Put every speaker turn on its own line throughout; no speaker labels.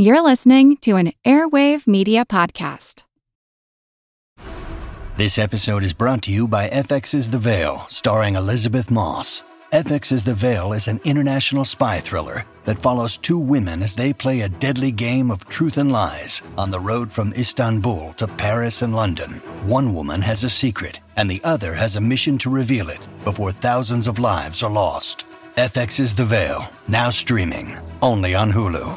You're listening to an Airwave Media Podcast.
This episode is brought to you by FX's The Veil, starring Elisabeth Moss. FX's The Veil is an international spy thriller that follows two women as they play a deadly game of truth and lies on the road from Istanbul to Paris and London. One woman has a secret, and the other has a mission to reveal it before thousands of lives are lost. FX's The Veil, now streaming, only on Hulu.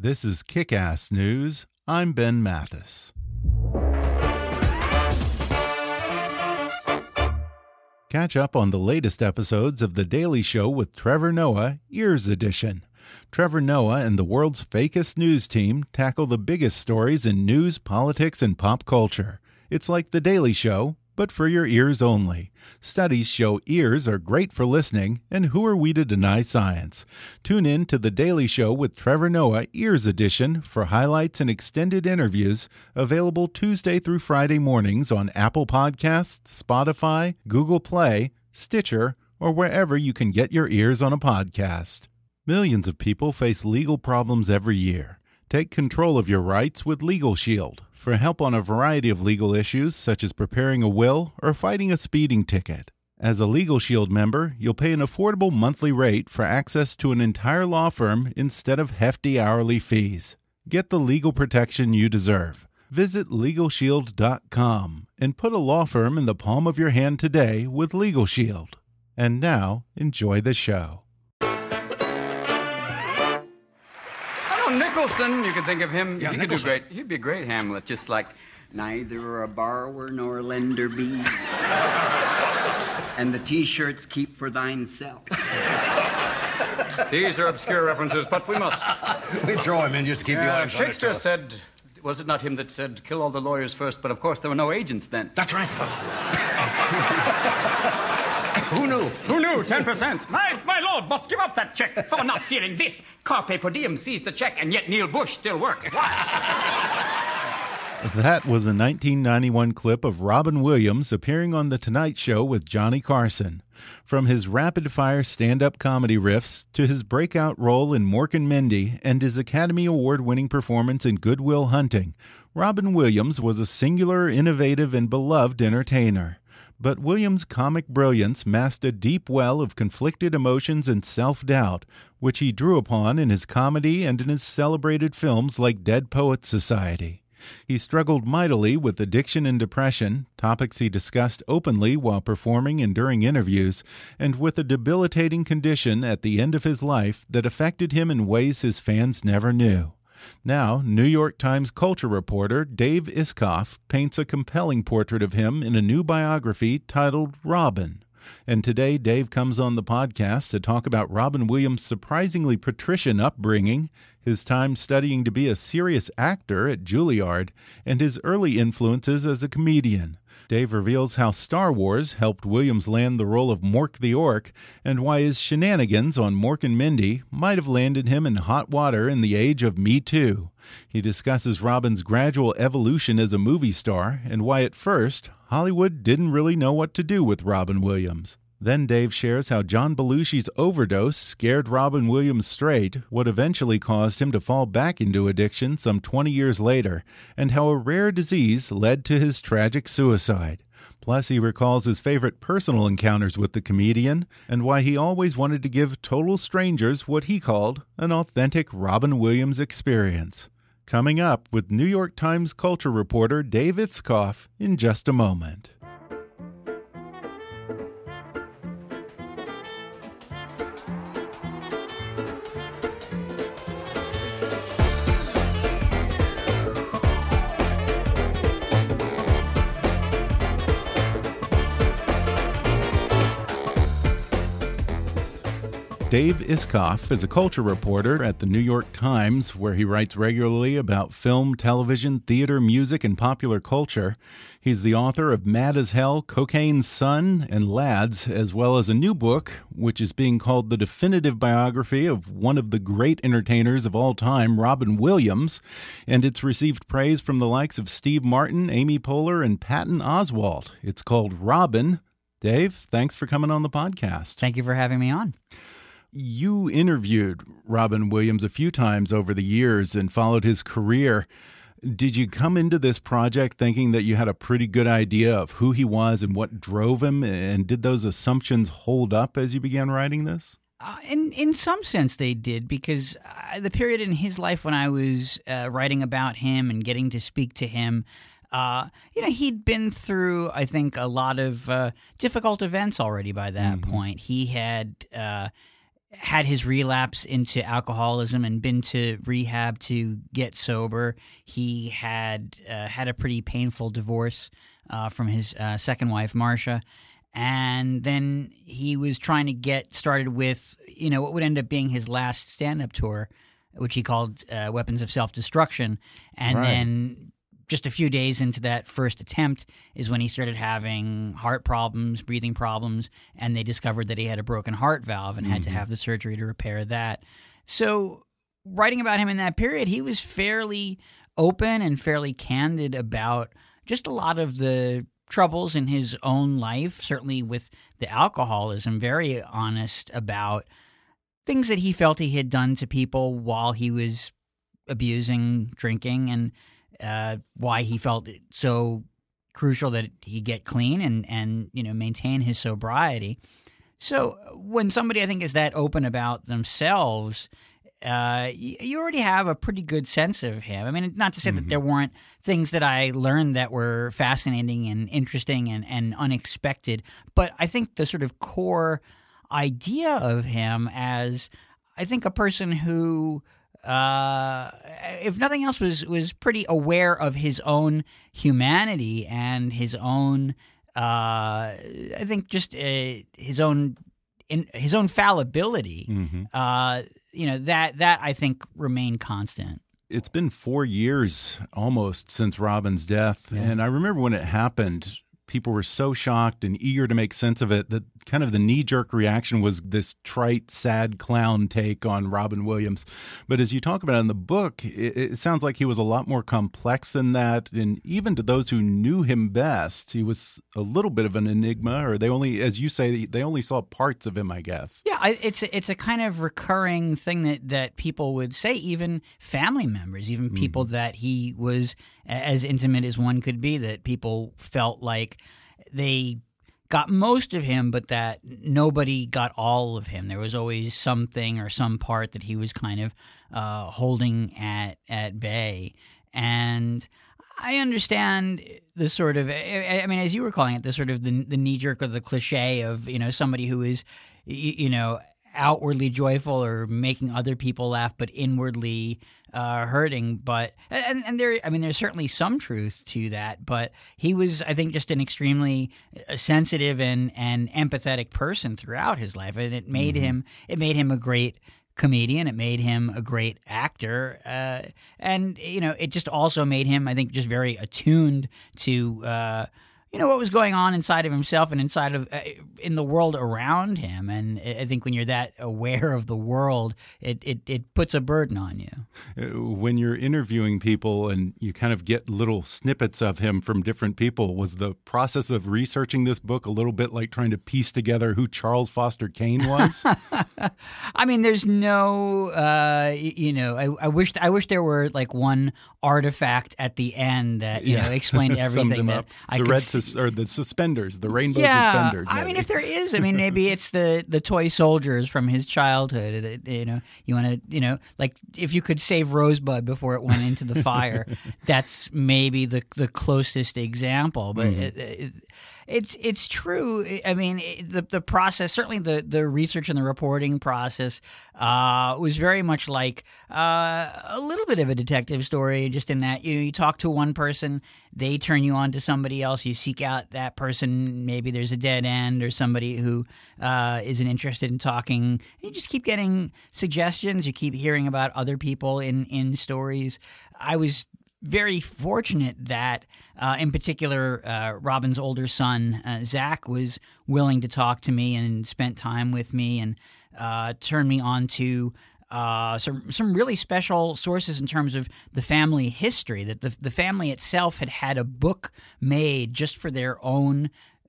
This is Kick Ass News. I'm Ben Mathis. Catch up on the latest episodes of The Daily Show with Trevor Noah, Ears Edition. Trevor Noah and the world's fakest news team tackle the biggest stories in news, politics, and pop culture. It's like The Daily Show, but for your ears only. Studies show ears are great for listening, and who are we to deny science? Tune in to The Daily Show with Trevor Noah Ears Edition for highlights and extended interviews available Tuesday through Friday mornings on Apple Podcasts, Spotify, Google Play, Stitcher, or wherever you can get your ears on a podcast. Millions of people face legal problems every year. Take control of your rights with Legal Shield for help on a variety of legal issues, such as preparing a will or fighting a speeding ticket. As a Legal Shield member, you'll pay an affordable monthly rate for access to an entire law firm instead of hefty hourly fees. Get the legal protection you deserve. Visit LegalShield.com and put a law firm in the palm of your hand today with Legal Shield. And now, enjoy the show.
Nicholson, you could think of him.
Yeah,
he could do great he'd be a great Hamlet, just like neither a borrower nor a lender be. and the T-shirts keep for thine self.
These are obscure references, but we must.
We throw him in just to keep the
Uh,
audience
Shakespeare
understood.
said, was it not him that said, kill all the lawyers first? But of course, there were no agents then.
That's right. Who knew?
Who knew? 10%. My, my lord must give up that check for not feeling this. Carpe per diem sees the check, and yet Neil Bush still works. Why?
That was a 1991 clip of Robin Williams appearing on The Tonight Show with Johnny Carson. From his rapid fire stand up comedy riffs to his breakout role in Mork and Mindy and his Academy Award winning performance in Good Will Hunting, Robin Williams was a singular, innovative, and beloved entertainer. But Williams' comic brilliance masked a deep well of conflicted emotions and self doubt, which he drew upon in his comedy and in his celebrated films like Dead Poets Society. He struggled mightily with addiction and depression, topics he discussed openly while performing and during interviews, and with a debilitating condition at the end of his life that affected him in ways his fans never knew. Now, New York Times culture reporter Dave Itzkoff paints a compelling portrait of him in a new biography titled Robin. And today, Dave comes on the podcast to talk about Robin Williams' surprisingly patrician upbringing, his time studying to be a serious actor at Juilliard, and his early influences as a comedian. Dave reveals how Star Wars helped Williams land the role of Mork the Ork, and why his shenanigans on Mork and Mindy might have landed him in hot water in the age of Me Too. He discusses Robin's gradual evolution as a movie star, and why at first Hollywood didn't really know what to do with Robin Williams. Then Dave shares how John Belushi's overdose scared Robin Williams straight, what eventually caused him to fall back into addiction some 20 years later, and how a rare disease led to his tragic suicide. Plus, he recalls his favorite personal encounters with the comedian and why he always wanted to give total strangers what he called an authentic Robin Williams experience. Coming up with New York Times culture reporter Dave Itzkoff in just a moment. Dave Itzkoff is a culture reporter at the New York Times, where he writes regularly about film, television, theater, music, and popular culture. He's the author of Mad as Hell, Cocaine's Son, and Lads, as well as a new book, which is being called the definitive biography of one of the great entertainers of all time, Robin Williams. And it's received praise from the likes of Steve Martin, Amy Poehler, and Patton Oswalt. It's called Robin. Dave, thanks for coming on the podcast.
Thank you for having me on.
You interviewed Robin Williams a few times over the years and followed his career. Did you come into this project thinking that you had a pretty good idea of who he was and what drove him? And did those assumptions hold up as you began writing this?
Uh, in in some sense, they did because uh, the period in his life when I was uh, writing about him and getting to speak to him, uh, you know, he'd been through, I think, a lot of uh, difficult events already by that mm -hmm. point. He had uh, had his relapse into alcoholism and been to rehab to get sober. He had uh, had a pretty painful divorce uh, from his uh, second wife, Marsha. And then he was trying to get started with, you know, what would end up being his last stand up tour, which he called uh, Weapons of Self Destruction. And right. then just a few days into that first attempt is when he started having heart problems, breathing problems, and they discovered that he had a broken heart valve and mm-hmm. had to mm-hmm. have the surgery to repair that. So, writing about him in that period, he was fairly open and fairly candid about just a lot of the troubles in his own life, certainly with the alcoholism, very honest about things that he felt he had done to people while he was abusing drinking and uh, why he felt it so crucial that he get clean and and you know maintain his sobriety. So when somebody I think is that open about themselves, uh, you already have a pretty good sense of him. I mean, not to say mm-hmm. that there weren't things that I learned that were fascinating and interesting and, and unexpected, but I think the sort of core idea of him as I think a person who uh, if nothing else, was was pretty aware of his own humanity and his own. Uh, I think just uh, his own in his own fallibility. Mm-hmm. Uh, you know that that I think remained constant.
It's been four years almost since Robin's death, yeah. and I remember when it happened people were so shocked and eager to make sense of it that kind of the knee jerk reaction was this trite, sad clown take on Robin Williams. But as you talk about it in the book, it, it, sounds like he was a lot more complex than that. And even to those who knew him best, he was a little bit of an enigma, or they only, as you say, they only saw parts of him, I guess.
Yeah, it's a, it's a kind of recurring thing that, that people would say, even family members, even people mm. that he was as intimate as one could be, that people felt like they got most of him, but that nobody got all of him. There was always something or some part that he was kind of uh, holding at at bay, and I understand the sort of I mean, as you were calling it, the sort of the, the knee jerk or the cliche of you know somebody who is you know outwardly joyful or making other people laugh, but inwardly uh, hurting. But and and there, I mean, there's certainly some truth to that. But he was, I think, just an extremely uh, sensitive and and empathetic person throughout his life, and it made mm-hmm. him it made him a great comedian. It made him a great actor, uh, and you know, it just also made him, I think, just very attuned to. Uh, you know what was going on inside of himself and inside of uh, in the world around him. And i think when you're that aware of the world it, it, it puts a burden on you.
Uh, when you're interviewing people and you kind of get little snippets of him from different people was the process of researching this book a little bit like trying to piece together who charles foster kane was?
I mean there's no uh, you know I, I wish i wish there were like one artifact at the end that you yeah. know explained everything that i
the
could
sus- or the suspenders, the rainbow yeah, suspenders.
I mean, if there is, I mean, maybe it's the the toy soldiers from his childhood. You know, you want to, you know, like if you could save Rosebud before it went into the fire, that's maybe the the closest example. But mm-hmm. it, it, it's it's true. I mean, the the process, certainly the the research and the reporting process, uh, was very much like uh, a little bit of a detective story. Just in that you know, you talk to one person, they turn you on to somebody else. You seek out that person. Maybe there's a dead end or somebody who uh, not interested in talking. You just keep getting suggestions. You keep hearing about other people in in stories. I was very fortunate that, uh, in particular, uh, Robin's older son, uh, Zach, was willing to talk to me and spent time with me and uh, turned me on to. Uh, some some really special sources in terms of the family history. That the the family itself had had a book made just for their own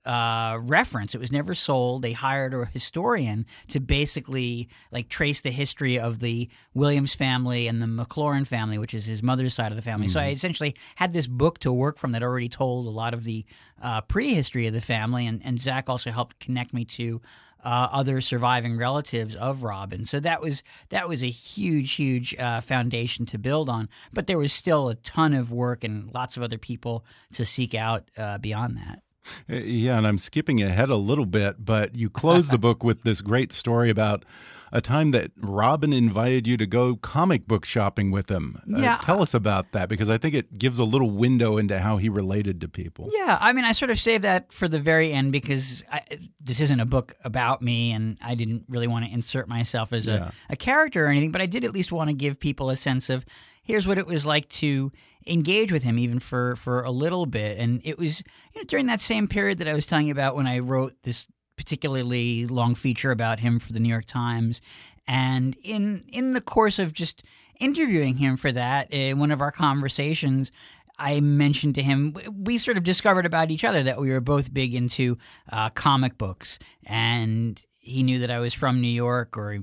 uh, reference. It was never sold. They hired a historian to basically like trace the history of the Williams family and the McLaurin family, which is his mother's side of the family. Mm-hmm. So I mm-hmm. essentially had this book to work from that already told a lot of the uh, prehistory of the family, and, and Zach also helped connect me to. Uh, other surviving relatives of Robin, so that was that was a huge, huge uh, foundation to build on. But there was still a ton of work and lots of other people to seek out uh, beyond that.
Uh, yeah, and I'm skipping ahead a little bit, but you close the book with this great story about a time that Robin invited you to go comic book shopping with him. Uh, yeah. Uh, tell us about that because I think it gives a little window into how he related to people.
Yeah, I mean, I sort of saved that for the very end because I, this isn't a book about me and I didn't really want to insert myself as yeah. a, a character or anything, but I did at least want to give people a sense of here's what it was like to engage with him even for for a little bit and it was you know during that same period that I was telling you about when I wrote this particularly long feature about him for the New York Times and in in the course of just interviewing him for that in one of our conversations I mentioned to him, we sort of discovered about each other that we were both big into uh, comic books. And he knew that I was from New York, or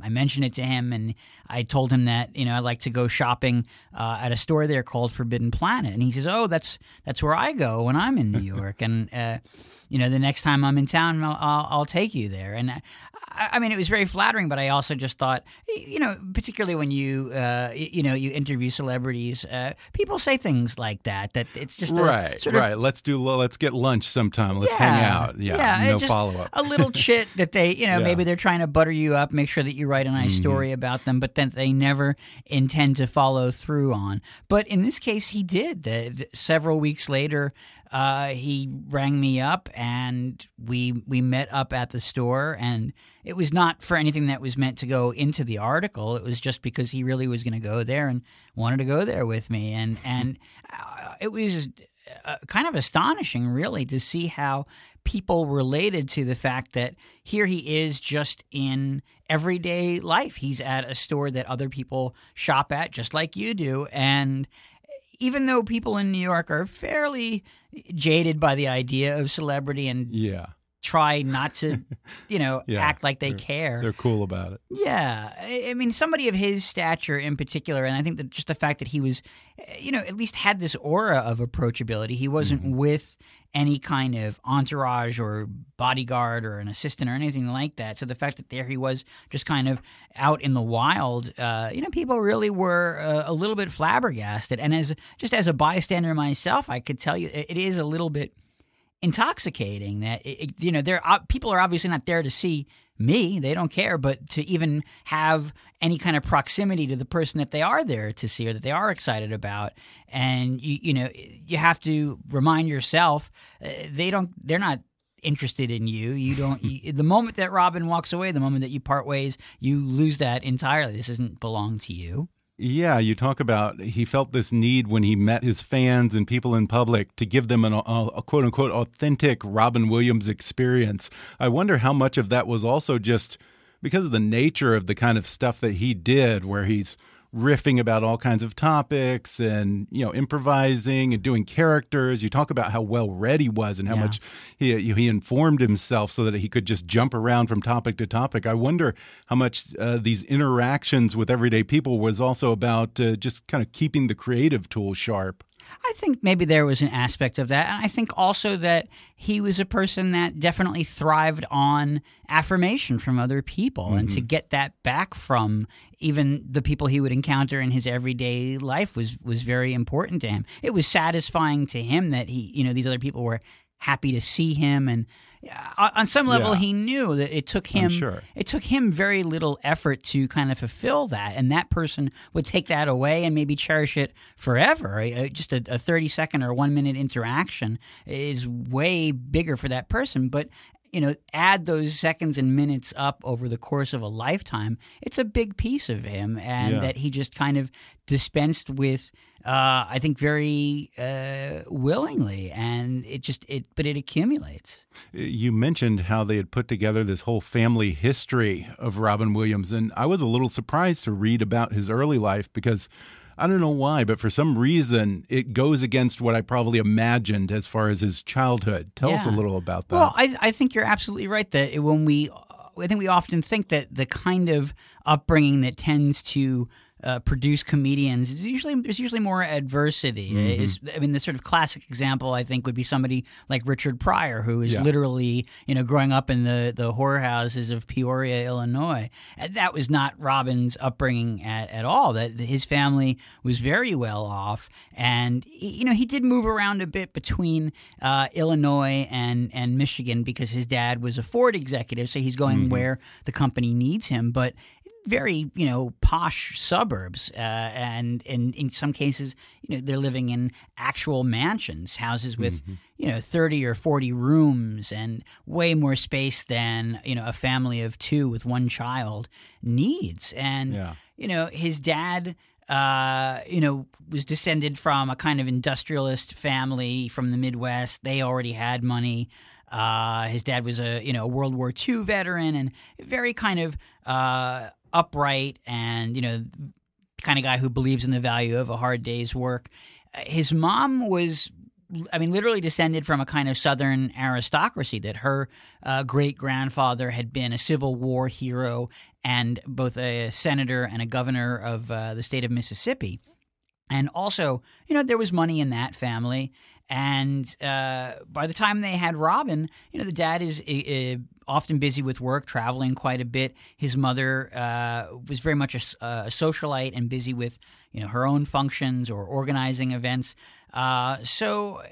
I mentioned it to him, and I told him that you know I like to go shopping uh, at a store there called Forbidden Planet, and he says, "Oh, that's that's where I go when I'm in New York, and uh, you know the next time I'm in town, I'll, I'll, I'll take you there." And I mean, it was very flattering, but I also just thought, you know, particularly when you, uh, you know, you interview celebrities, uh, people say things like that. That it's just
right,
sort
of, right. Let's do. Let's get lunch sometime. Let's yeah, hang out. Yeah, yeah no follow up.
a little chit that they, you know, yeah. maybe they're trying to butter you up, make sure that you write a nice mm-hmm. story about them, but then they never intend to follow through on. But in this case, he did. That several weeks later, uh, he rang me up and we we met up at the store and it was not for anything that was meant to go into the article. It was just because he really was going to go there and wanted to go there with me. And and uh, it was uh, kind of astonishing really to see how people related to the fact that here he is just in everyday life. He's at a store that other people shop at just like you do. And even though people in New York are fairly jaded by the idea of celebrity and
yeah
try not to, you know, yeah, act like they
they're,
care.
They're cool about it.
Yeah. I mean, somebody of his stature in particular, and I think that just the fact that he was, you know, at least had this aura of approachability. He wasn't mm-hmm. with any kind of entourage or bodyguard or an assistant or anything like that. So the fact that there he was just kind of out in the wild, uh, you know, people really were uh, a little bit flabbergasted. And as just as a bystander myself, I could tell you it is a little bit intoxicating that it, you know there uh, people are obviously not there to see me they don't care but to even have any kind of proximity to the person that they are there to see or that they are excited about. And you you know you have to remind yourself uh, they don't they're not interested in you. You don't you, the moment that robin walks away the moment that you part ways you lose that entirely. This doesn't belong to you
yeah, you talk about he felt this need when he met his fans and people in public to give them an, a, a quote unquote authentic Robin Williams experience. I wonder how much of that was also just because of the nature of the kind of stuff that he did, where he's riffing about all kinds of topics and you know improvising and doing characters. You talk about how well read he was and how yeah. much he he informed himself so that he could just jump around from topic to topic. I wonder how much uh, these interactions with everyday people was also about uh, just kind of keeping the creative tool sharp.
I think maybe there was an aspect of that. And I think also that he was a person that definitely thrived on affirmation from other people mm-hmm. and to mm-hmm. get that back from even the people he would encounter in his everyday life was was very important to him. It was satisfying to him that he, you know, these other people were happy to see him and on some level
Yeah.
he knew that it took him
sure.
it took him very little effort to kind of fulfill that and that person would take that away and maybe cherish it forever Uh, just a, a 30 second or one minute interaction is way bigger for that person but you know add those seconds and minutes up over the course of a lifetime it's a big piece of him and
Yeah.
that he just kind of dispensed with uh, i think very uh, willingly and it just it but it accumulates
You mentioned how they had put together this whole family history of Robin Williams, and I was a little surprised to read about his early life because I don't know why, but for some reason it goes against what I probably imagined as far as his childhood. Tell us a little about that.
Well, I, I think you're absolutely right that when we, I think we often think that the kind of upbringing that tends to uh, produce comedians usually there's usually more adversity.
Mm-hmm.
Is I mean, the sort of classic example I think would be somebody like Richard Pryor, who is
Yeah.
literally you know growing up in the the whorehouses of Peoria, Illinois. And that was not Robin's upbringing at, at all. That his family was very well off, and you know he did move around a bit between uh, Illinois and and Michigan because his dad was a Ford executive, so he's going where the company needs him, but. Very, you know, posh suburbs, uh, and in in some cases, you know, they're living in actual mansions, houses with, you know, thirty or forty rooms, and way more space than you know a family of two with one child needs. And
Yeah.
you know, his dad, uh, you know, was descended from a kind of industrialist family from the Midwest. They already had money. Uh, his dad was a you know World War II veteran and very kind of uh, upright and you know kind of guy who believes in the value of a hard day's work. His mom was I mean, literally descended from a kind of Southern aristocracy that her uh, great grandfather had been a Civil War hero and both a senator and a governor of uh, the state of Mississippi. And also, you know, there was money in that family. And uh, by the time they had Robin, you know, the dad is uh, often busy with work, traveling quite a bit. His mother uh, was very much a socialite and busy with, you know, her own functions or organizing events. Uh, so uh,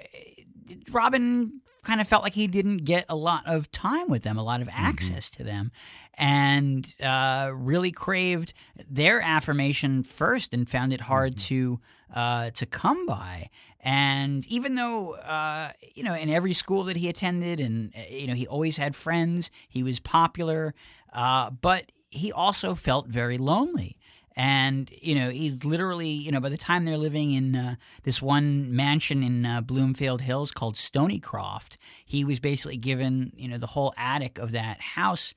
Robin kind of felt like he didn't get a lot of time with them, a lot of access to them, and uh, really craved their affirmation first, and found it hard to uh, to come by. And even though uh, you know, in every school that he attended, and uh, you know, he always had friends, he was popular, uh, but he also felt very lonely. And you know, he literally, you know, by the time they're living in uh, this one mansion in uh, Bloomfield Hills called Stonycroft, he was basically given, you know, the whole attic of that house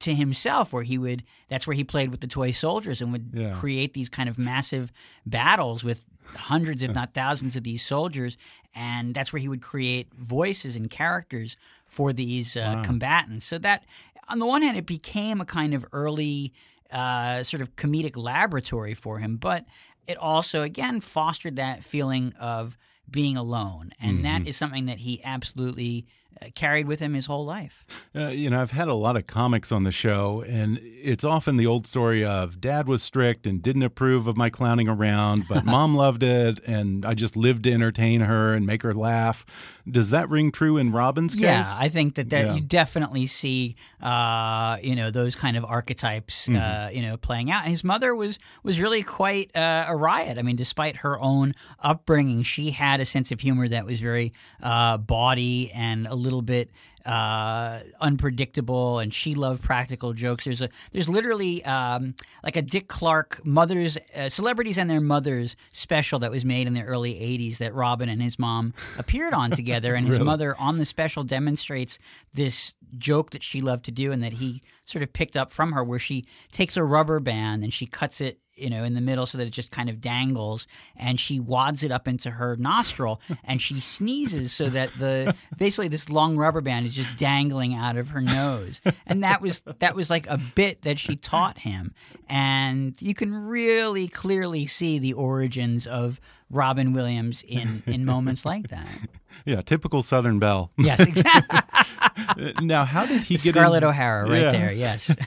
to himself, where he would. That's where he played with the toy soldiers and would
Yeah.
create these kind of massive battles with hundreds, if not thousands, of these soldiers. And that's where he would create voices and characters for these uh, combatants. So that, on the one hand, it became a kind of early uh, sort of comedic laboratory for him, but it also, again, fostered that feeling of being alone. And that is something that he absolutely carried with him his whole life.
Uh, you know, I've had a lot of comics on the show, and it's often the old story of dad was strict and didn't approve of my clowning around, but mom loved it, and I just lived to entertain her and make her laugh. Does that ring true in Robin's case?
Yeah, I think that, that
Yeah.
you definitely see, uh, you know, those kind of archetypes,
Mm-hmm.
uh, you know, playing out. And his mother was was really quite uh, a riot. I mean, despite her own upbringing, she had a sense of humor that was very uh, bawdy and a little bit uh, unpredictable, and she loved practical jokes. There's a there's literally um, like a Dick Clark mothers uh, celebrities and their mothers special that was made in the early '80s that Robin and his mom appeared on together, and his
Really?
mother on the special demonstrates this joke that she loved to do and that he sort of picked up from her, where she takes a rubber band and she cuts it you know, in the middle so that it just kind of dangles and she wads it up into her nostril and she sneezes so that the basically this long rubber band is just dangling out of her nose. And that was that was like a bit that she taught him. And you can really clearly see the origins of Robin Williams in in moments like that.
Yeah, typical Southern Belle.
Yes, exactly.
now, how did he get
Scarlett
in-
O'Hara right
Yeah.
there. Yes.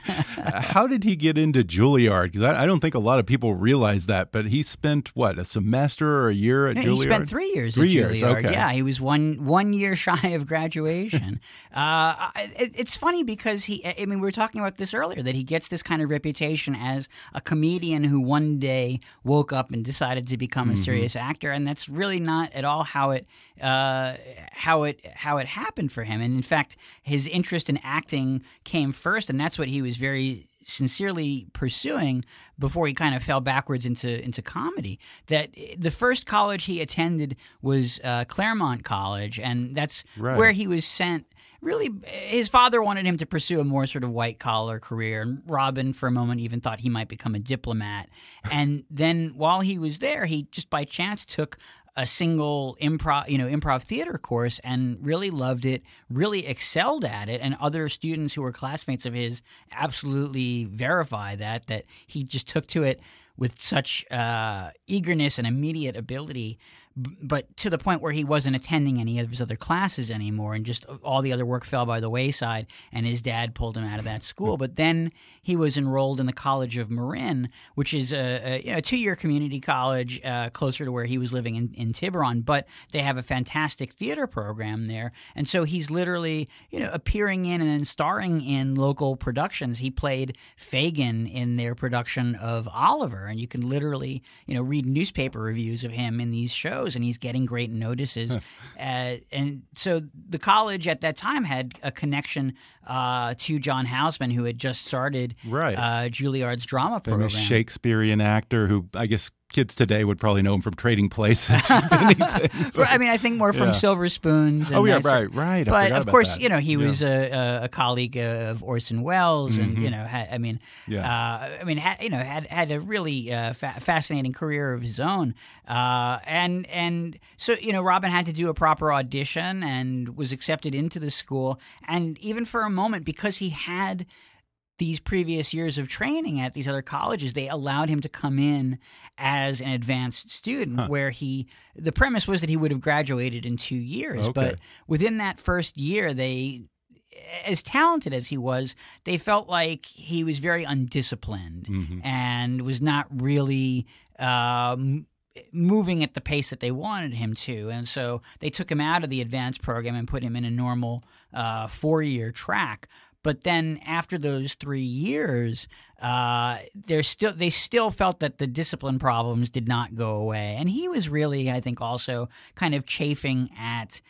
How did he get into Juilliard? Because I, I don't think a lot of people realize that. But he spent what a semester or a year at
No,
Juilliard.
he spent three years.
Three
at
years.
Juilliard.
Okay.
Yeah, he was one one year shy of graduation. uh, it, it's funny because he. I mean, we were talking about this earlier that he gets this kind of reputation as a comedian who one day woke up and decided to become a
Mm-hmm.
serious actor, and that's really not at all how it uh, how it how it happened for him. And in fact, his interest in acting came first, and that's what he was very sincerely pursuing before he kind of fell backwards into into comedy. That the first college he attended was uh, Claremont College, and that's
Right.
where he was sent. Really, his father wanted him to pursue a more sort of white collar career, and Robin, for a moment, even thought he might become a diplomat. And then, while he was there, he just by chance took a single improv, you know, improv theater course and really loved it, really excelled at it, and other students who were classmates of his absolutely verify that that he just took to it with such uh, eagerness and immediate ability, but to the point where he wasn't attending any of his other classes anymore, and just all the other work fell by the wayside. And his dad pulled him out of that school. But then he was enrolled in the College of Marin, which is a, a, know, two-year community college uh, closer to where he was living in, in Tiburon. But they have a fantastic theater program there, and so he's literally you know appearing in and starring in local productions. He played Fagin in their production of Oliver, and you can literally you know read newspaper reviews of him in these shows, and he's getting great notices. uh, and so the college at that time had a connection uh, to John Houseman, who had just started
Right.
uh, Juilliard's drama program.
famous Shakespearean actor who I guess kids today would probably know him from Trading Places. anything.
Well, I mean, I think more from
Yeah.
Silver Spoons. And
Oh, yeah, right, right. I
But of course,
that.
you know, he
Yeah.
was a, a, colleague of Orson Welles, and you know, had, I mean,
Mm-hmm. Yeah.
uh, I mean, had, you know, had had a really uh, fa- fascinating career of his own, uh, and and so you know, Robin had to do a proper audition and was accepted into the school, and even for a moment, because he had these previous years of training at these other colleges, they allowed him to come in as an advanced student where he the premise was that he would have graduated in 2 years,
Okay.
but within that first year they as talented as he was, they felt like he was very undisciplined
Mm-hmm.
and was not really um, moving at the pace that they wanted him to. And so they took him out of the advanced program and put him in a normal uh, four year track. But then after those three years, uh, they're still they still felt that the discipline problems did not go away, and he was really, I think, also kind of chafing at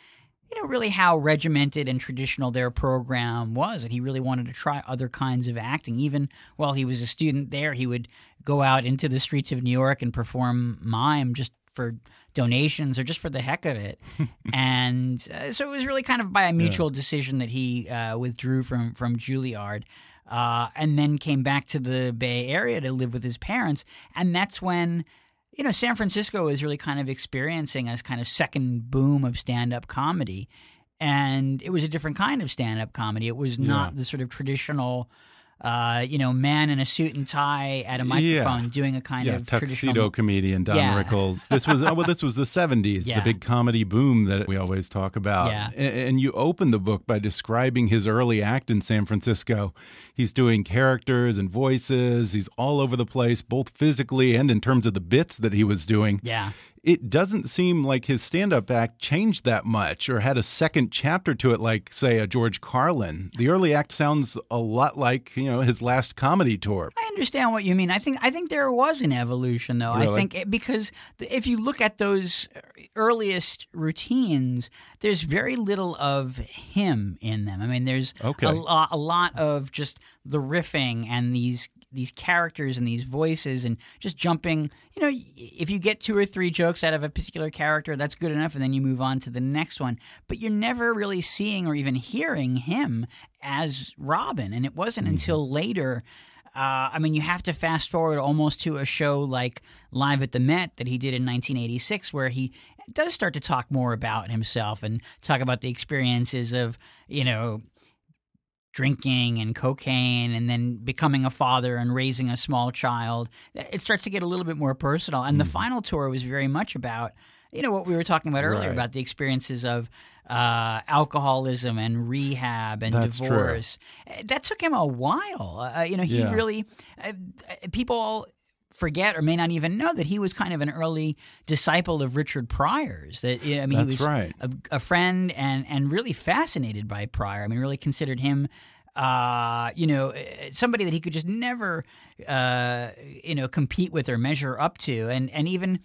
you know, really how regimented and traditional their program was. And he really wanted to try other kinds of acting. Even while he was a student there, he would go out into the streets of New York and perform mime just for donations or just for the heck of it. and uh, so it was really kind of by a mutual decision that he uh, withdrew from, from Juilliard. Uh, and then came back to the Bay Area to live with his parents. And that's when you know, San Francisco is really kind of experiencing a kind of second boom of stand up comedy. And it was a different kind of stand up comedy. It was not the sort of traditional, uh, you know, man in a suit and tie at a microphone doing a kind
yeah,
of
tuxedo comedian Don
Yeah.
Rickles. This was oh, well, this was the seventies,
Yeah.
the big comedy boom that we always talk about.
Yeah.
And, you open the book by describing his early act in San Francisco. He's doing characters and voices. He's all over the place, both physically and in terms of the bits that he was doing.
Yeah.
It doesn't seem like his stand-up act changed that much, or had a second chapter to it, like say a George Carlin. The early act sounds a lot like you know his last comedy tour.
I understand what you mean. I think I think there was an evolution, though. I think it, because if you look at those earliest routines, there's very little of him in them. I mean, there's
Okay.
a, a lot of just the riffing and these these characters and these voices and just jumping. You know, if you get two or three jokes out of a particular character, that's good enough, and then you move on to the next one. But you're never really seeing or even hearing him as Robin, and it wasn't until later. Uh, I mean, you have to fast forward almost to a show like Live at the Met that he did in 1986, where he does start to talk more about himself and talk about the experiences of, you know, drinking and cocaine and then becoming a father and raising a small child. It starts to get a little bit more personal. And the final tour was very much about you know what we were talking about earlier
Right.
about the experiences of uh, alcoholism and rehab and
That's
divorce. Uh, That took him a while. Uh, you know, he
Yeah.
really uh, people forget or may not even know that he was kind of an early disciple of Richard Pryor's. That I mean,
That's
he was
right.
a, a friend and and really fascinated by Pryor. I mean, really considered him. Uh, you know, uh, somebody that he could just never, uh, you know, compete with or measure up to, and and even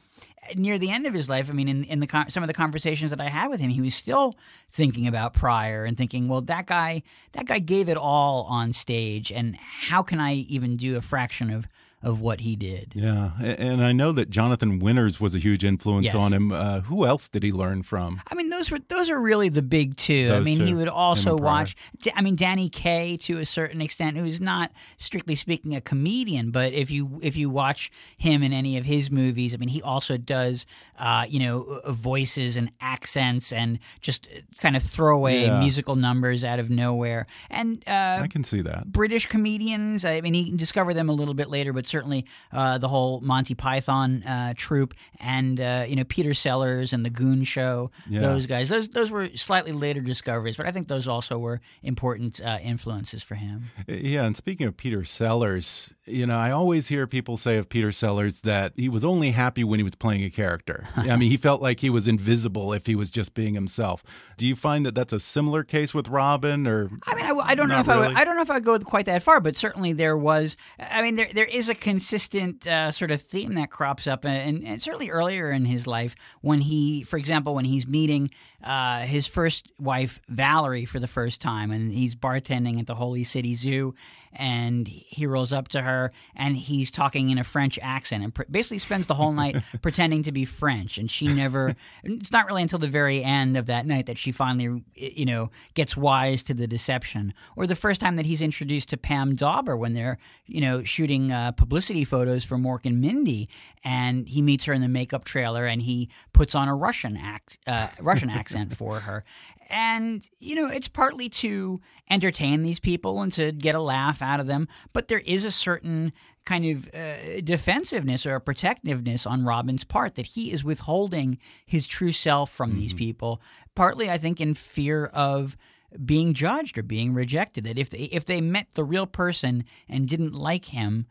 near the end of his life, I mean, in in the con- some of the conversations that I had with him, he was still thinking about Pryor and thinking, well, that guy, that guy gave it all on stage, and how can I even do a fraction of of what he did?
Yeah, and I know that Jonathan Winters was a huge influence
Yes.
on him. Uh, who else did he learn from?
I mean, those were those are really the big two. I
Those
mean, he would also watch. I mean, Danny Kaye to a certain extent, who's not strictly speaking a comedian, but if you if you watch him in any of his movies, I mean, he also does, uh, you know, uh, voices and accents and just uh, kind of throwaway
Yeah.
musical numbers out of nowhere. And uh,
I can see that.
British comedians. I mean, he discovered them a little bit later, but certainly uh, the whole Monty Python uh, troupe and uh, you know Peter Sellers and the Goon Show.
Yeah.
Those guys. Those those were slightly later discoveries, but I think those also were important uh, influences for him.
Yeah, and speaking of Peter Sellers, you know, I always hear people say of Peter Sellers that he was only happy when he was playing a character. I mean, he felt like he was invisible if he was just being himself. Do you find that that's a similar case with Robin, or
I mean, I, I don't know if I would. I don't know if I go quite that far, but certainly there was. I mean, there there is a consistent uh, sort of theme that crops up, and, and certainly earlier in his life when he, for example, when he's meeting uh, his first wife Valerie for the first time, and he's bartending at the Holy City Zoo, and he rolls up to her and he's talking in a French accent and pr- basically spends the whole night pretending to be French. And she never, it's not really until the very end of that night that she finally, you know, gets wise to the deception. Or the first time that he's introduced to Pam Dawber when they're, you know, shooting uh, publicity photos for Mork and Mindy. And he meets her in the makeup trailer and he puts on a Russian act, uh, Russian accent for her. And, you know, it's partly to entertain these people and to get a laugh out of them. But there is a certain kind of uh, defensiveness or protectiveness on Robin's part that he is withholding his true self from these people. Partly, I think, in fear of being judged or being rejected. That if they, if they met the real person and didn't like him,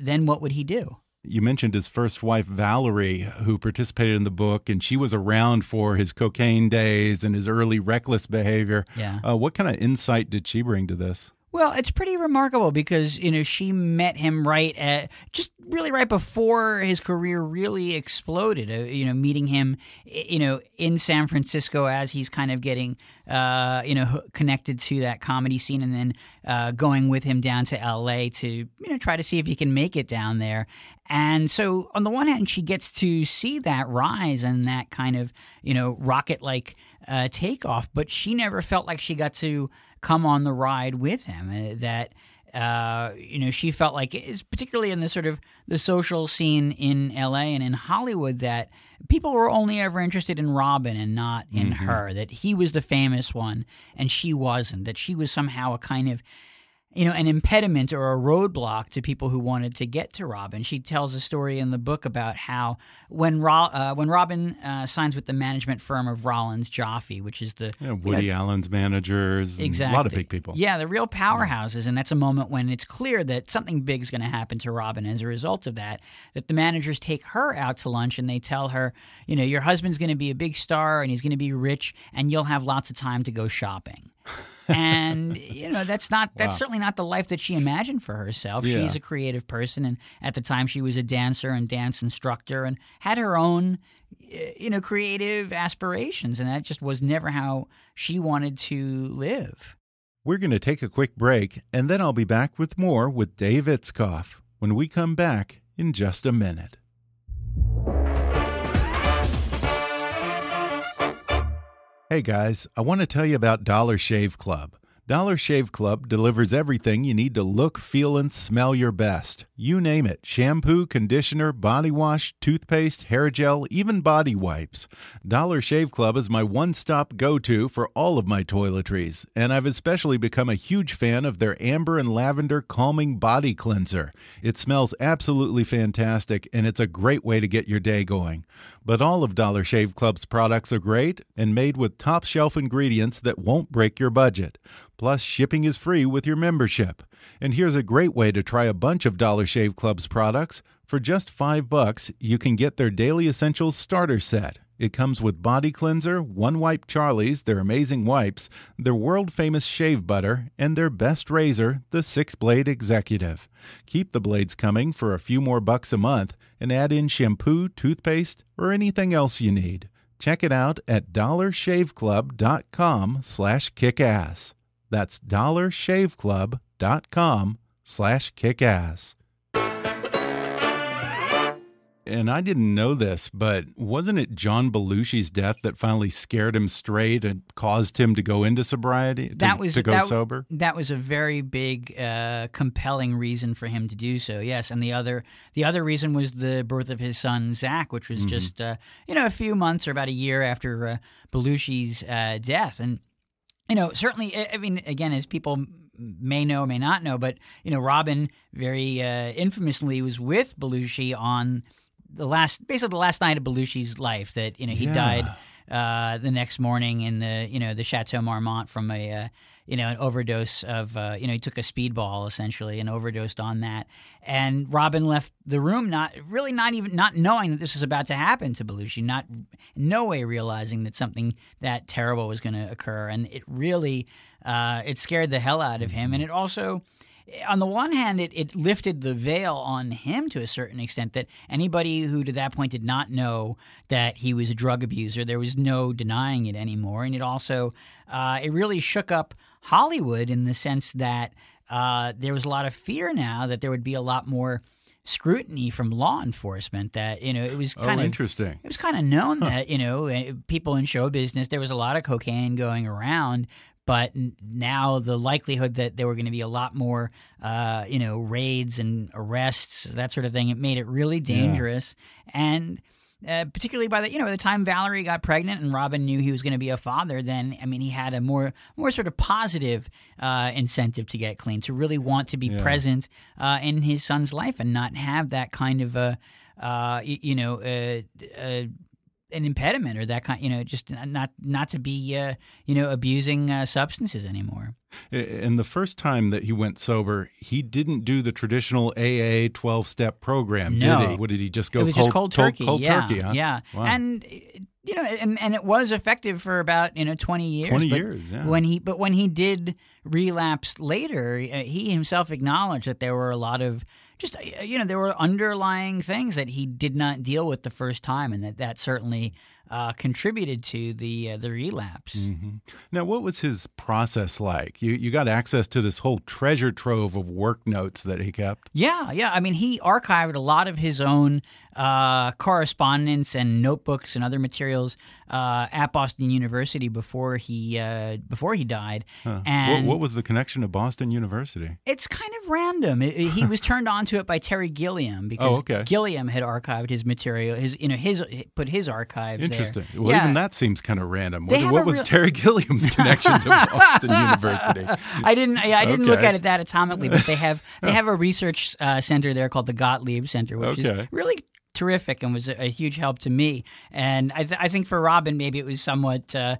then what would he do?
You mentioned his first wife Valerie, who participated in the book, and she was around for his cocaine days and his early reckless behavior.
Yeah.
Uh, what kind of insight did she bring to this?
Well, it's pretty remarkable because you know she met him right at just really right before his career really exploded. Uh, you know, meeting him, you know, in San Francisco as he's kind of getting, uh, you know, connected to that comedy scene, and then uh, going with him down to L.A. to you know try to see if he can make it down there. And so, on the one hand, she gets to see that rise and that kind of you know rocket like uh, takeoff, but she never felt like she got to come on the ride with him. Uh, that uh, you know, she felt like, it's particularly in the sort of the social scene in L.A. and in Hollywood, that people were only ever interested in Robin and not in her. That he was the famous one and she wasn't. That she was somehow a kind of you know, an impediment or a roadblock to people who wanted to get to Robin. She tells a story in the book about how when Ro- uh, when Robin uh, signs with the management firm of Rollins Joffe, which is the
Yeah,
you
Woody
know,
Allen's managers,
Exactly.
a lot of big people.
Yeah, the real powerhouses. And that's a moment when it's clear that something big is going to happen to Robin as a result of that. That the managers take her out to lunch and they tell her, you know, your husband's going to be a big star and he's going to be rich and you'll have lots of time to go shopping. And you know that's not that's certainly not the life that she imagined for herself.
Yeah.
She's a creative person, and at the time she was a dancer and dance instructor, and had her own you know creative aspirations, and that just was never how she wanted to live.
We're going to take a quick break, and then I'll be back with more with Dave Itzkoff when we come back in just a minute. Hey guys, I want to tell you about Dollar Shave Club. Dollar Shave Club delivers everything you need to look, feel, and smell your best. You name it shampoo, conditioner, body wash, toothpaste, hair gel, even body wipes. Dollar Shave Club is my one stop go to for all of my toiletries, and I've especially become a huge fan of their amber and lavender calming body cleanser. It smells absolutely fantastic, and it's a great way to get your day going. But all of Dollar Shave Club's products are great and made with top shelf ingredients that won't break your budget. Plus, shipping is free with your membership. And here's a great way to try a bunch of Dollar Shave Club's products. For just 5 bucks, you can get their Daily Essentials starter set. It comes with body cleanser, one wipe Charlie's, their amazing wipes, their world famous shave butter, and their best razor, the 6-blade Executive. Keep the blades coming for a few more bucks a month and add in shampoo, toothpaste, or anything else you need. Check it out at dollarshaveclub.com/kickass. That's dollarshaveclub.com slash kickass. And I didn't know this, but wasn't it John Belushi's death that finally scared him straight and caused him to go into sobriety? To,
that was
to go
that,
sober.
That was a very big, uh, compelling reason for him to do so. Yes, and the other the other reason was the birth of his son Zach, which was
Mhm.
just uh, you know a few months or about a year after uh, Belushi's uh, death, and you know certainly I mean again as people may know may not know, but you know Robin very uh, infamously was with Belushi on the last basically the last night of Belushi's life that you know he
Yeah.
died uh, the next morning in the you know the Chateau Marmont from a uh, you know an overdose of uh, you know he took a speedball essentially and overdosed on that and Robin left the room not really not even not knowing that this was about to happen to Belushi not no way realizing that something that terrible was going to occur and it really uh, it scared the hell out of him and it also on the one hand, it, it lifted the veil on him to a certain extent that anybody who to that point did not know that he was a drug abuser, there was no denying it anymore. And it also, uh, it really shook up Hollywood in the sense that uh, there was a lot of fear now that there would be a lot more scrutiny from law enforcement that you know it was
Oh,
kind of
interesting.
it was kind of known that you know eh, people in show business there was a lot of cocaine going around but n- now the likelihood that there were going to be a lot more uh, you know raids and arrests that sort of thing it made it really dangerous and uh, particularly by the you know by the time Valerie got pregnant and Robin knew he was going to be a father, then I mean he had a more more sort of positive uh, incentive to get clean, to really want to be
Yeah.
present uh, in his son's life and not have that kind of a uh, y- you know uh, uh, an impediment or that kind you know just not not to be uh, you know abusing uh, substances anymore.
And the first time that he went sober, he didn't do the traditional AA 12 step program,
No.
did he? What did he just go
it was
cold,
just cold turkey.
Cold,
yeah,
turkey, huh?
yeah.
Wow.
And you know, and and it was effective for about you know twenty years.
20 years, yeah.
When he but when he did relapse later, uh, he himself acknowledged that there were a lot of just uh, you know there were underlying things that he did not deal with the first time, and that that certainly uh, contributed to the uh, the relapse.
Mhm. Now, what was his process like? You you got access to this whole treasure trove of work notes that he kept.
Yeah, yeah. I mean, he archived a lot of his own uh, correspondence and notebooks and other materials uh, at Boston University before he uh, before he died.
Huh. What,
And
what was the connection to Boston University?
it's kind of random. It- it- he was turned on to it by Terry Gilliam because
Oh, okay.
Gilliam had archived his material. His you know his put his archives there.
Interesting. Well,
Yeah.
even that seems kind of random.
They
What, what was
real-
Terry Gilliam's connection to Boston University?
I didn't. Yeah, I didn't look at it that atomically, but they have they have a research uh, center there called the Gottlieb Center, which
Okay.
is really terrific and was a, a huge help to me. And I, th- I think for Robin, maybe it was somewhat. Uh,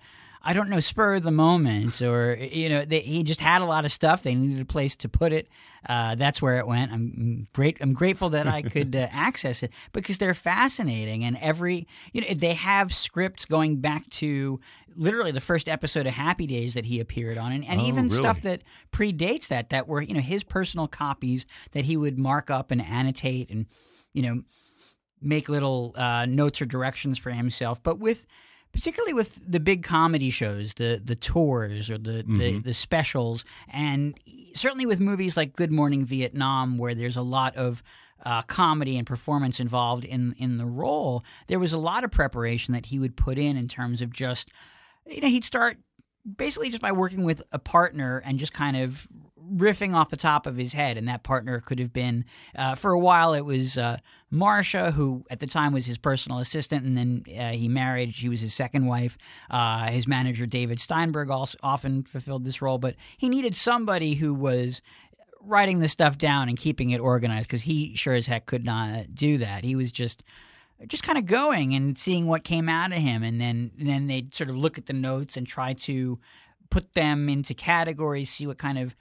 I don't know, spur of the moment, or you know, they, he just had a lot of stuff. They needed a place to put it. Uh, that's where it went. I'm great. I'm grateful that I could uh, access it because they're fascinating, and every you know they have scripts going back to literally the first episode of Happy Days that he appeared on, and, and
Oh,
even
really?
stuff that predates that that were you know his personal copies that he would mark up and annotate and you know make little uh, notes or directions for himself but with particularly with the big comedy shows the the tours or the, the, the specials and certainly with movies like good morning vietnam where there's a lot of uh, comedy and performance involved in in the role there was a lot of preparation that he would put in in terms of just you know he'd start basically just by working with a partner and just kind of riffing off the top of his head, and that partner could have been uh, for a while. It was uh, Marsha, who at the time was his personal assistant, and then uh, he married. She was his second wife. Uh, his manager David Steinberg also often fulfilled this role, but he needed somebody who was writing the stuff down and keeping it organized because he sure as heck could not do that. He was just just kind of going and seeing what came out of him, and then and then they'd sort of look at the notes and try to put them into categories, see what kind of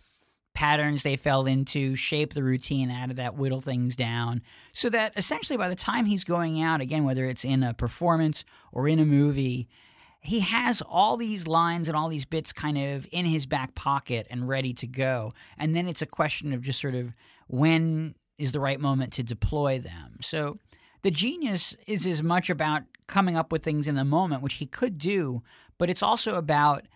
patterns they fell into, shape the routine out of that, whittle things down, so that essentially by the time he's going out, again, whether it's in a performance or in a movie, he has all these lines and all these bits kind of in his back pocket and ready to go. And then it's a question of just sort of when is the right moment to deploy them. So the genius is as much about coming up with things in the moment, which he could do, but it's also about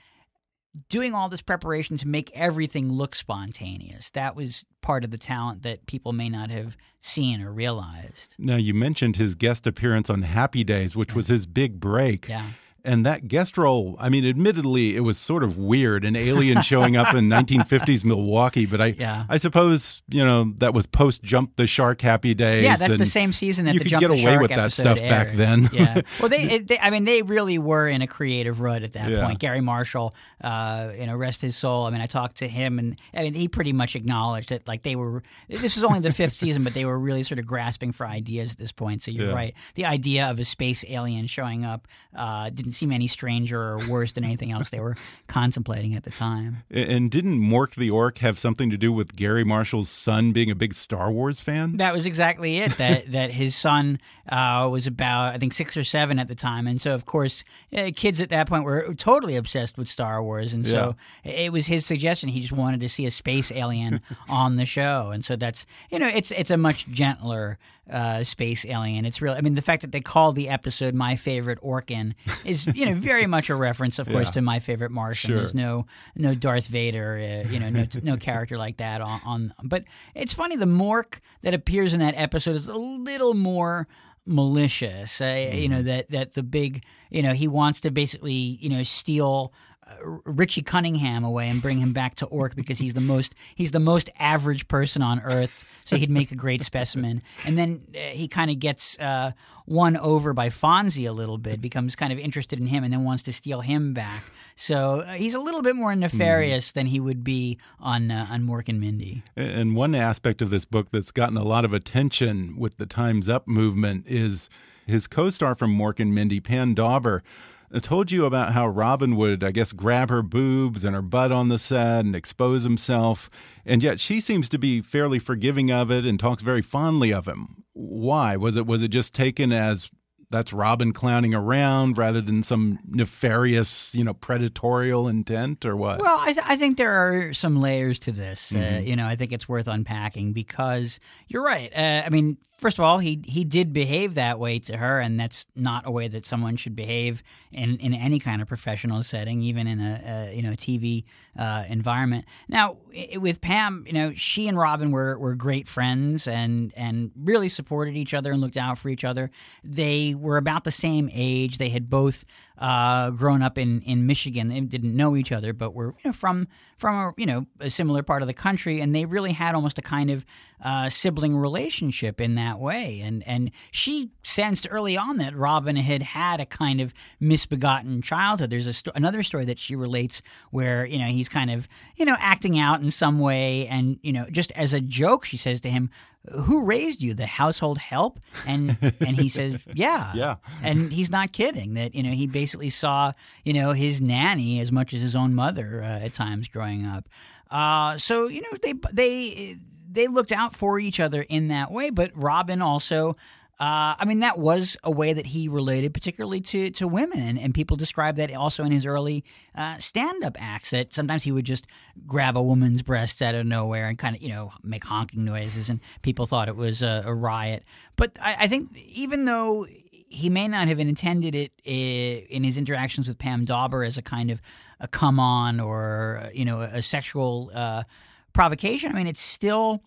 doing all this preparation to make everything look spontaneous. That was part of the talent that people may not have seen or realized.
Now, you mentioned his guest appearance on Happy Days, which yeah. was his big break.
Yeah.
And that guest role, I mean, admittedly, it was sort of weird, an alien showing up in 1950s Milwaukee. But I,
yeah.
I suppose you know that was post Jump the Shark Happy Days.
Yeah, that's the same season that
you
the
could
Jump
get
the
away
Shark
with that stuff
aired.
back then.
yeah, well, they, they, I mean, they really were in a creative rut at that
Yeah.
point. Garry Marshall, uh, you know, rest his soul. I mean, I talked to him, and I mean, he pretty much acknowledged that like they were. This was only the fifth season, but they were really sort of grasping for ideas at this point. So you're
Yeah.
right. The idea of a space alien showing up uh, didn't seem any stranger or worse than anything else they were contemplating at the time.
And didn't Mork the Ork have something to do with Garry Marshall's son being a big Star Wars fan?
That was exactly it. That that his son uh, was about I think six or seven at the time, and so of course uh, kids at that point were totally obsessed with Star Wars, and so it was his suggestion. He just wanted to see a space alien on the show, and so that's you know it's it's a much gentler uh, space alien. It's real. I mean, the fact that they call the episode "My Favorite Orkan" is you know very much a reference, of course,
Yeah.
to My Favorite Martian.
Sure.
There's no no Darth Vader, uh, you know, no no character like that on, on. But it's funny the Mork that appears in that episode is a little more malicious. Uh, You know that that the big you know he wants to basically you know steal. Richie Cunningham away and bring him back to Ork because he's the most he's the most average person on Earth, so he'd make a great specimen. And then uh, he kind of gets uh, won over by Fonzie a little bit, becomes kind of interested in him, and then wants to steal him back. So uh, he's a little bit more nefarious than he would be on uh, on Mork and Mindy.
And one aspect of this book that's gotten a lot of attention with the Time's Up movement is his co star from Mork and Mindy, Pam Dawber. I told you about how Robin would, I guess, grab her boobs and her butt on the set and expose himself. And yet she seems to be fairly forgiving of it and talks very fondly of him. Why? Was it was it just taken as that's Robin clowning around rather than some nefarious, you know, predatorial intent or what?
Well, I, th- I think there are some layers to this. Uh, you know, I think it's worth unpacking because you're right. Uh, I mean, first of all, he he did behave that way to her, and that's not a way that someone should behave in, in any kind of professional setting, even in a, a you know TV uh, environment. Now, i- with Pam, you know, she and Robin were were great friends and and really supported each other and looked out for each other. They were about the same age. They had both uh, grown up in, in Michigan. They didn't know each other, but were you know, from from a you know a similar part of the country, and they really had almost a kind of uh, sibling relationship in that way. And and she sensed early on that Robin had had a kind of misbegotten childhood. There's a sto- another story that she relates where you know he's kind of you know acting out in some way, and you know just as a joke, she says to him. Who raised you? The household help, and and he says, "Yeah,
Yeah.
and he's not kidding that you know he basically saw you know his nanny as much as his own mother uh, at times growing up uh, so you know they they they looked out for each other in that way but robin also uh, I mean, that was a way that he related, particularly to, to women. And, and people describe that also in his early uh, stand up acts, that sometimes he would just grab a woman's breasts out of nowhere and kind of, you know, make honking noises. And people thought it was a, a riot. But I, I think even though he may not have intended it in his interactions with Pam Dawber as a kind of a come on or, you know, a sexual uh, provocation, I mean, it's still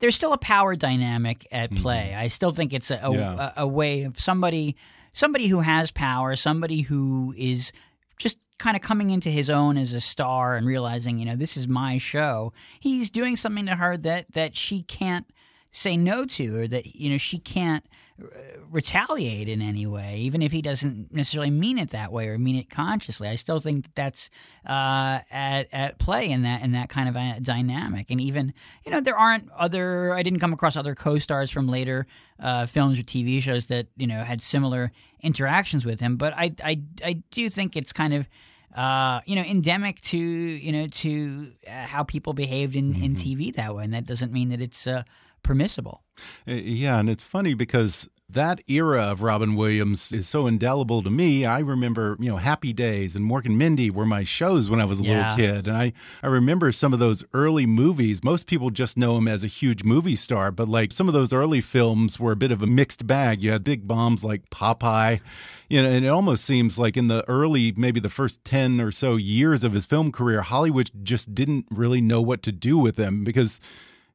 there's still a power dynamic at mm-hmm. play. I still think it's a, a,
Yeah.
a, a way of somebody somebody who has power, somebody who is just kind of coming into his own as a star and realizing, you know, this is my show. He's doing something to her that that she can't say no to or that you know she can't uh, retaliate in any way even if he doesn't necessarily mean it that way or mean it consciously. I still think that that's uh, at, at play in that in that kind of a dynamic. And even you know there aren't other i didn't come across other co-stars from later uh, films or tv shows that you know had similar interactions with him. But i i, I do think it's kind of uh, you know, endemic to you know to uh, how people behaved in, in TV that way, and that doesn't mean that it's uh, permissible.
Uh, Yeah, and it's funny because that era of Robin Williams is so indelible to me. I remember, you know, Happy Days and Mork and Mindy were my shows when I was a
Yeah.
little kid. And I, I remember some of those early movies. Most people just know him as a huge movie star, but like some of those early films were a bit of a mixed bag. You had big bombs like Popeye, you know, and it almost seems like in the early, maybe the first 10 or so years of his film career, Hollywood just didn't really know what to do with him because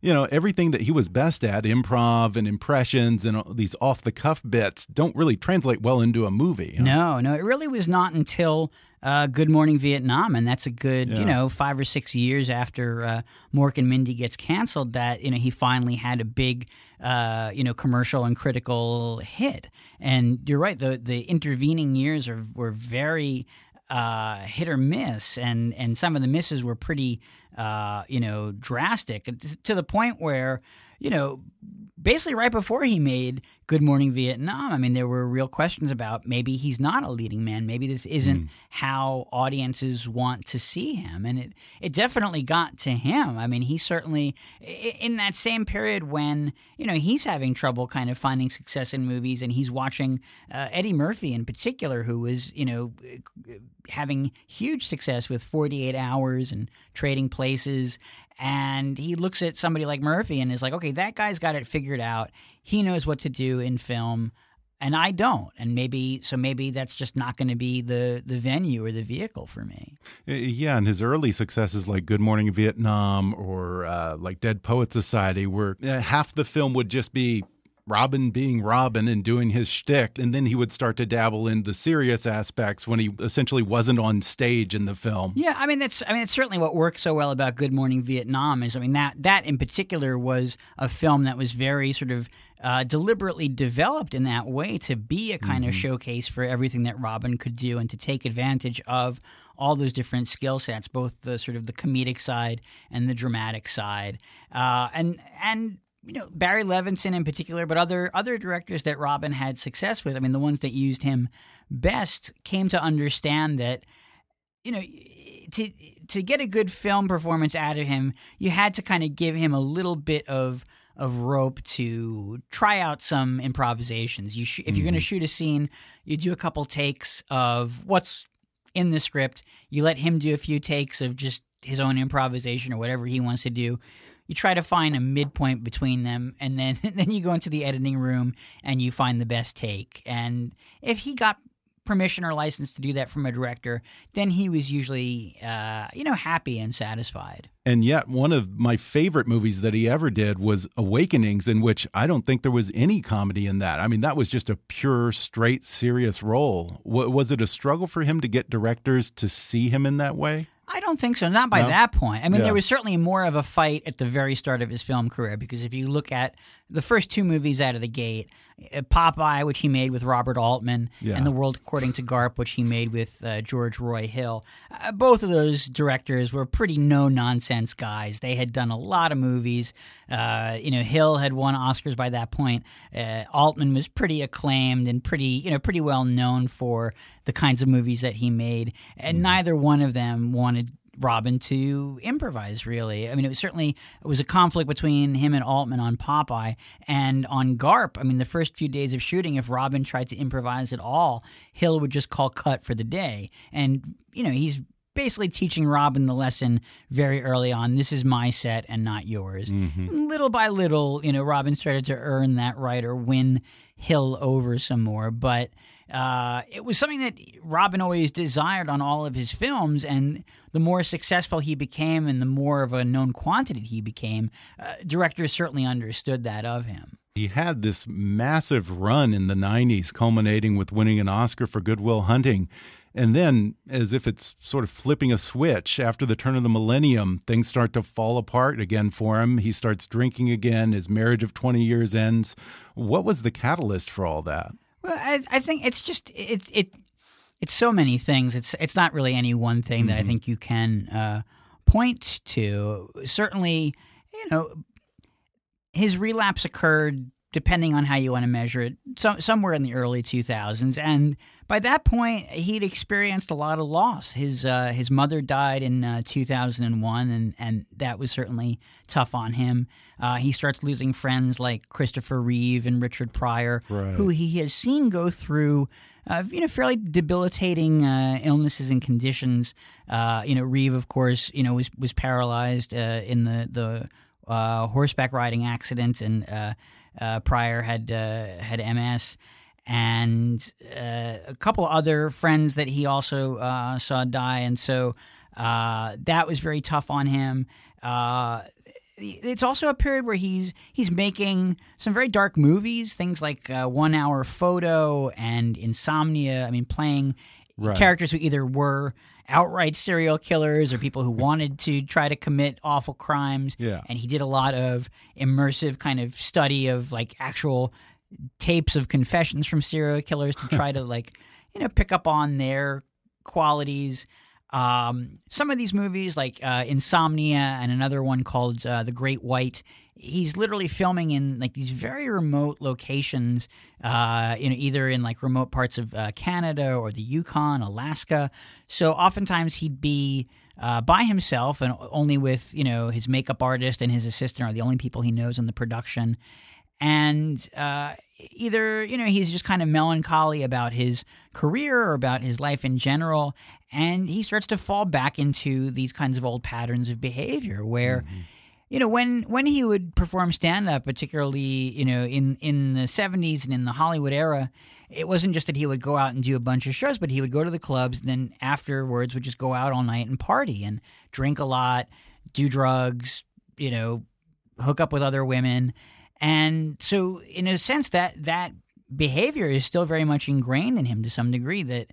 you know everything that he was best at improv and impressions and all these off the cuff bits don't really translate well into a movie?
No, no, it really was not until uh, Good Morning Vietnam, and that's a good,
Yeah.
you know, five or six years after uh, Mork and Mindy gets canceled that you know he finally had a big, uh, you know, commercial and critical hit. And you're right, the the intervening years are were very uh, hit or miss, and and some of the misses were pretty, uh, you know, drastic to the point where you know basically right before he made Good Morning Vietnam, I mean, there were real questions about maybe he's not a leading man. Maybe this isn't how audiences want to see him. And it, it definitely got to him. I mean, he certainly, in that same period when, you know, he's having trouble kind of finding success in movies and he's watching uh, Eddie Murphy in particular, who was, you know, having huge success with 48 hours and trading places and he looks at somebody like Murphy and is like, okay, that guy's got it figured out. He knows what to do in film, and I don't. And maybe so maybe that's just not going to be the the venue or the vehicle for me.
Uh, yeah and his early successes like good morning vietnam or uh, like dead poet society where uh, half the film would just be Robin being Robin and doing his shtick, and then he would start to dabble in the serious aspects when he essentially wasn't on stage in the film.
Yeah, I mean that's I mean it's certainly what works so well about Good Morning Vietnam is I mean that that in particular was a film that was very sort of uh, deliberately developed in that way to be a kind of showcase for everything that Robin could do and to take advantage of all those different skill sets, both the sort of the comedic side and the dramatic side, uh, and and you know Barry Levinson in particular, but other other directors that Robin had success with. I mean, the ones that used him best came to understand that you know to to get a good film performance out of him, you had to kind of give him a little bit of of rope to try out some improvisations. You sh- if you're going to mm-hmm. shoot a scene, you do a couple takes of what's in the script. You let him do a few takes of just his own improvisation or whatever he wants to do. You try to find a midpoint between them, and then then you go into the editing room and you find the best take. And if he got permission or license to do that from a director, then he was usually, uh, you know, happy and satisfied.
And yet, one of my favorite movies that he ever did was Awakenings, in which I don't think there was any comedy in that. I mean, that was just a pure, straight, serious role. W was it a struggle for him to get directors to see him in that way?
I don't think so. Not by
No?
that point. I mean,
Yeah.
there was certainly more of a fight at the very start of his film career because if you look at the first two movies out of the gate, uh, Popeye, which he made with Robert Altman,
Yeah.
and The World According to Garp, which he made with uh, George Roy Hill, uh, both of those directors were pretty no nonsense guys. They had done a lot of movies. Uh, you know, Hill had won Oscars by that point. Uh, Altman was pretty acclaimed and pretty, you know, pretty well known for the kinds of movies that he made, and neither one of them wanted Robin to improvise. Really, I mean, it was certainly it was a conflict between him and Altman on Popeye and on Garp. I mean, the first few days of shooting, if Robin tried to improvise at all, Hill would just call cut for the day, and you know he's basically teaching Robin the lesson very early on. This is my set and not yours. Little by little, you know, Robin started to earn that right or win Hill over some more, but uh, it was something that Robin always desired on all of his films. And the more successful he became, and the more of a known quantity he became, uh, directors certainly understood that of him.
He had this massive run in the 90s, culminating with winning an Oscar for Good Will Hunting. And then, as if it's sort of flipping a switch, after the turn of the millennium, things start to fall apart again for him. He starts drinking again. His marriage of 20 years ends. What was the catalyst for all that?
Well, I, I think it's just it it it's so many things. It's it's not really any one thing that I think you can uh, point to. Certainly, you know, his relapse occurred depending on how you want to measure it, so, somewhere in the early 2000s, and by that point, he'd experienced a lot of loss. His uh, his mother died in uh, 2001, and and that was certainly tough on him. Uh, he starts losing friends like Christopher Reeve and Richard Pryor,
Right.
who he has seen go through. Uh, you know, fairly debilitating uh, illnesses and conditions. Uh, you know, Reeve, of course, you know was was paralyzed uh, in the the uh, horseback riding accident, and Pryor had had MS, and a couple other friends that he also saw die, and so that was very tough on him. It's also a period where he's he's making some very dark movies, things like uh, One Hour Photo and Insomnia. I mean, playing
Right.
characters who either were outright serial killers or people who wanted to try to commit awful crimes.
Yeah.
And he did a lot of immersive kind of study of like actual tapes of confessions from serial killers to try to like you know pick up on their qualities. Um, some of these movies, like uh, Insomnia and another one called uh, The Great White, he's literally filming in like these very remote locations. Uh, you know, either in like remote parts of uh, Canada or the Yukon, Alaska. So oftentimes he'd be uh, by himself and only with you know his makeup artist and his assistant are the only people he knows in the production and uh, either you know he's just kind of melancholy about his career or about his life in general and he starts to fall back into these kinds of old patterns of behavior where mm-hmm. you know when when he would perform stand up particularly you know in in the 70s and in the Hollywood era it wasn't just that he would go out and do a bunch of shows but he would go to the clubs and then afterwards would just go out all night and party and drink a lot do drugs you know hook up with other women. And so in a sense that that behavior is still very much ingrained in him to some degree that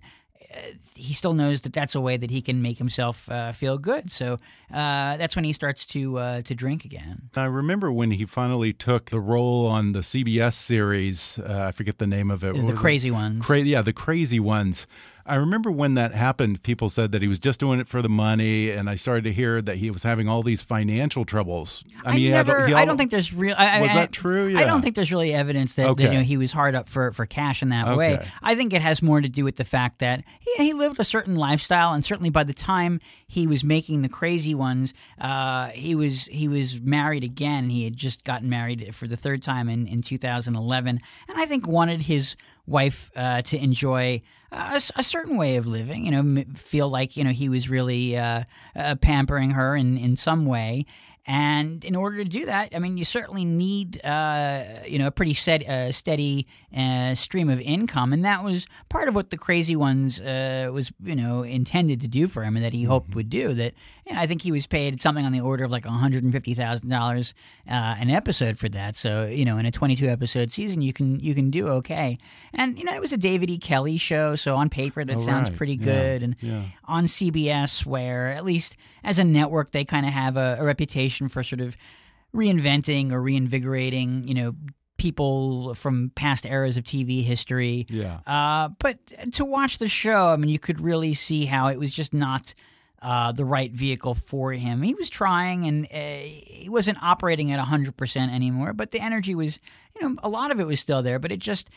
he still knows that that's a way that he can make himself uh, feel good so uh, that's when he starts to uh, to drink again
I remember when he finally took the role on the CBS series. Uh, I forget the name of it.
The
it?
Crazy Ones.
Cra- yeah, the crazy ones. I remember when that happened, people said that he was just doing it for the money, and I started to hear that he was having all these financial troubles. I mean, he had-
never.
he
I don't think there's real. I,
Was
I,
that true? Yeah.
I don't think there's really evidence that, that, you know he was hard up for, for cash in that way. I think it has more to do with the fact that he, he lived a certain lifestyle, and certainly by the time he was making the crazy ones, uh, he was he was married again. He had just gotten married for the third time in, in 2011, and I think wanted his wife uh, to enjoy a certain way of living. You know, feel like you know he was really uh, uh, pampering her in in some way. And in order to do that, I mean, you certainly need, uh, you know, a pretty set, uh, steady uh, stream of income, and that was part of what the Crazy Ones uh, was, you know, intended to do for him, and that he hoped would do. That you know, I think he was paid something on the order of like one hundred and fifty thousand dollars uh, an episode for that. So you know, in a twenty-two episode season, you can you can do okay. And you know, it was a David E. Kelley show, so on paper that
Oh,
sounds
right.
pretty
Yeah.
good. And
Yeah.
on CBS, where at least as a network, they kind of have a, a reputation for sort of reinventing or reinvigorating, you know, people from past eras of TV history.
Yeah.
Uh, but to watch the show, I mean, you could really see how it was just not uh, the right vehicle for him. He was trying, and uh, he wasn't operating at hundred percent anymore. But the energy was, you know, a lot of it was still there. But it just,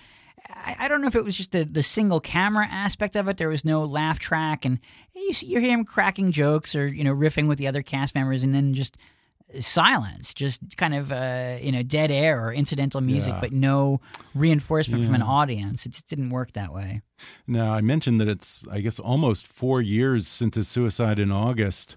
I, I don't know if it was just the, the single camera aspect of it. There was no laugh track, and you, see, you hear him cracking jokes or you know riffing with the other cast members, and then just silence, just kind of uh, you know dead air or incidental music,
Yeah.
but no reinforcement from an audience. It just didn't work that way.
Now, I mentioned that it's, I guess, almost four years since his suicide in August.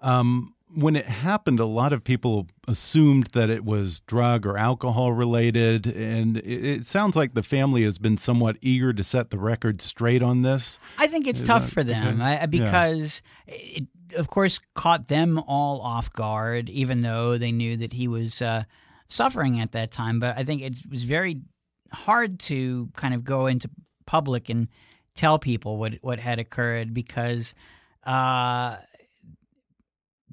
Um, when it happened, a lot of people assumed that it was drug or alcohol related. And it, it sounds like the family has been somewhat eager to set the record straight on this.
I think it's
Is
tough
that
for them
okay?
I, because it, of course, caught them all off guard, even though they knew that he was uh, suffering at that time. But I think it was very hard to kind of go into public and tell people what what had occurred because uh,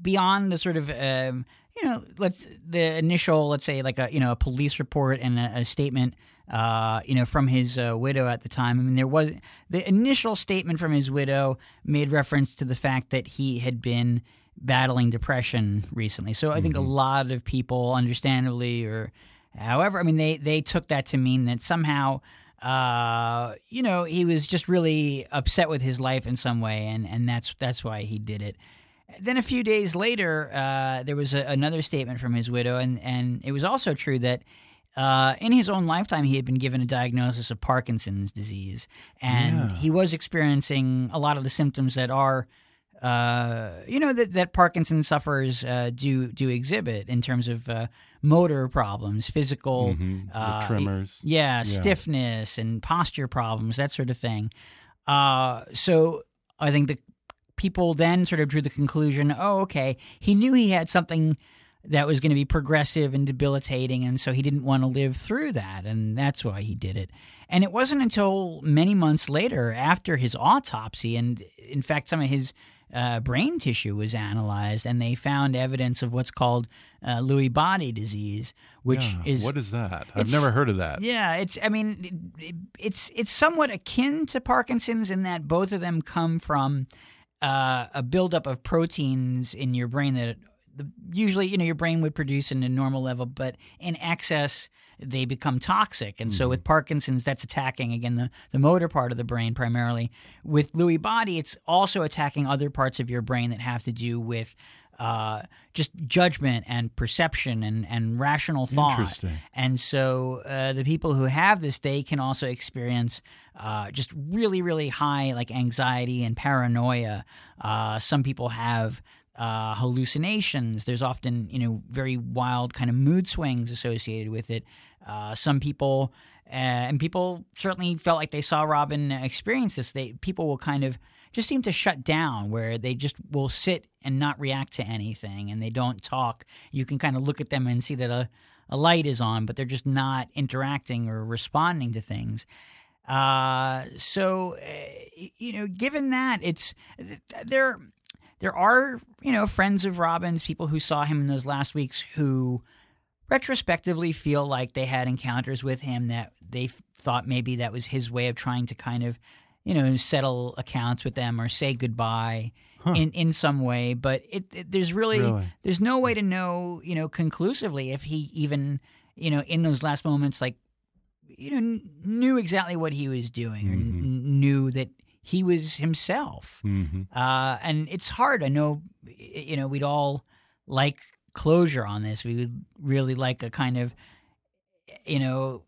beyond the sort of um, you know let's the initial let's say like a you know a police report and a, a statement uh, you know from his uh, widow at the time. I mean there was the initial statement from his widow made reference to the fact that he had been battling depression recently. So I think a lot of people, understandably or however, I mean they they took that to mean that somehow uh, you know, he was just really upset with his life in some way, and, and that's that's why he did it. Then a few days later, uh, there was a, another statement from his widow, and, and it was also true that uh, in his own lifetime he had been given a diagnosis of Parkinson's disease, and
Yeah.
he was experiencing a lot of the symptoms that are. Uh, you know that that Parkinson sufferers uh, do do exhibit in terms of uh, motor problems, physical
Mhm,
uh,
tremors.
yeah,
Yeah.
stiffness and posture problems, that sort of thing. Uh, so I think the people then sort of drew the conclusion, oh, okay, he knew he had something that was going to be progressive and debilitating, and so he didn't want to live through that, and that's why he did it. And it wasn't until many months later, after his autopsy, and in fact, some of his uh, brain tissue was analyzed, and they found evidence of what's called uh, Lewy body disease, which
Yeah,
is
what is that? I've never heard of that.
yeah, it's. I mean, it, it's it's somewhat akin to Parkinson's in that both of them come from uh, a buildup of proteins in your brain that usually you know your brain would produce in a normal level, but in excess they become toxic. And so with Parkinson's, that's attacking again the the motor part of the brain primarily. With Lewy body, it's also attacking other parts of your brain that have to do with uh, just judgment and perception and, and rational thought.
Interesting.
And so uh, the people who have this, they can also experience uh, just really, really high like anxiety and paranoia. Uh, some people have uh, hallucinations. There's often you know very wild kind of mood swings associated with it. Uh, some people. Uh, and people certainly felt like they saw Robin experience this. They people will kind of just seem to shut down, where they just will sit and not react to anything, and they don't talk. You can kind of look at them and see that a, a light is on, but they're just not interacting or responding to things. Uh, so, uh, you know, given that, it's there. There are, you know, friends of Robin's, people who saw him in those last weeks who retrospectively feel like they had encounters with him that they thought maybe that was his way of trying to kind of, you know, settle accounts with them or say goodbye in in some way. But it, it there's really,
Really?
there's no way to know, you know, conclusively if he even, you know, in those last moments, like, you know, kn- knew exactly what he was doing or mm-hmm. n- knew that he was himself.
hmm
Uh, and it's hard. I know, you know, we'd all like closure on this. We would really like a kind of, you know,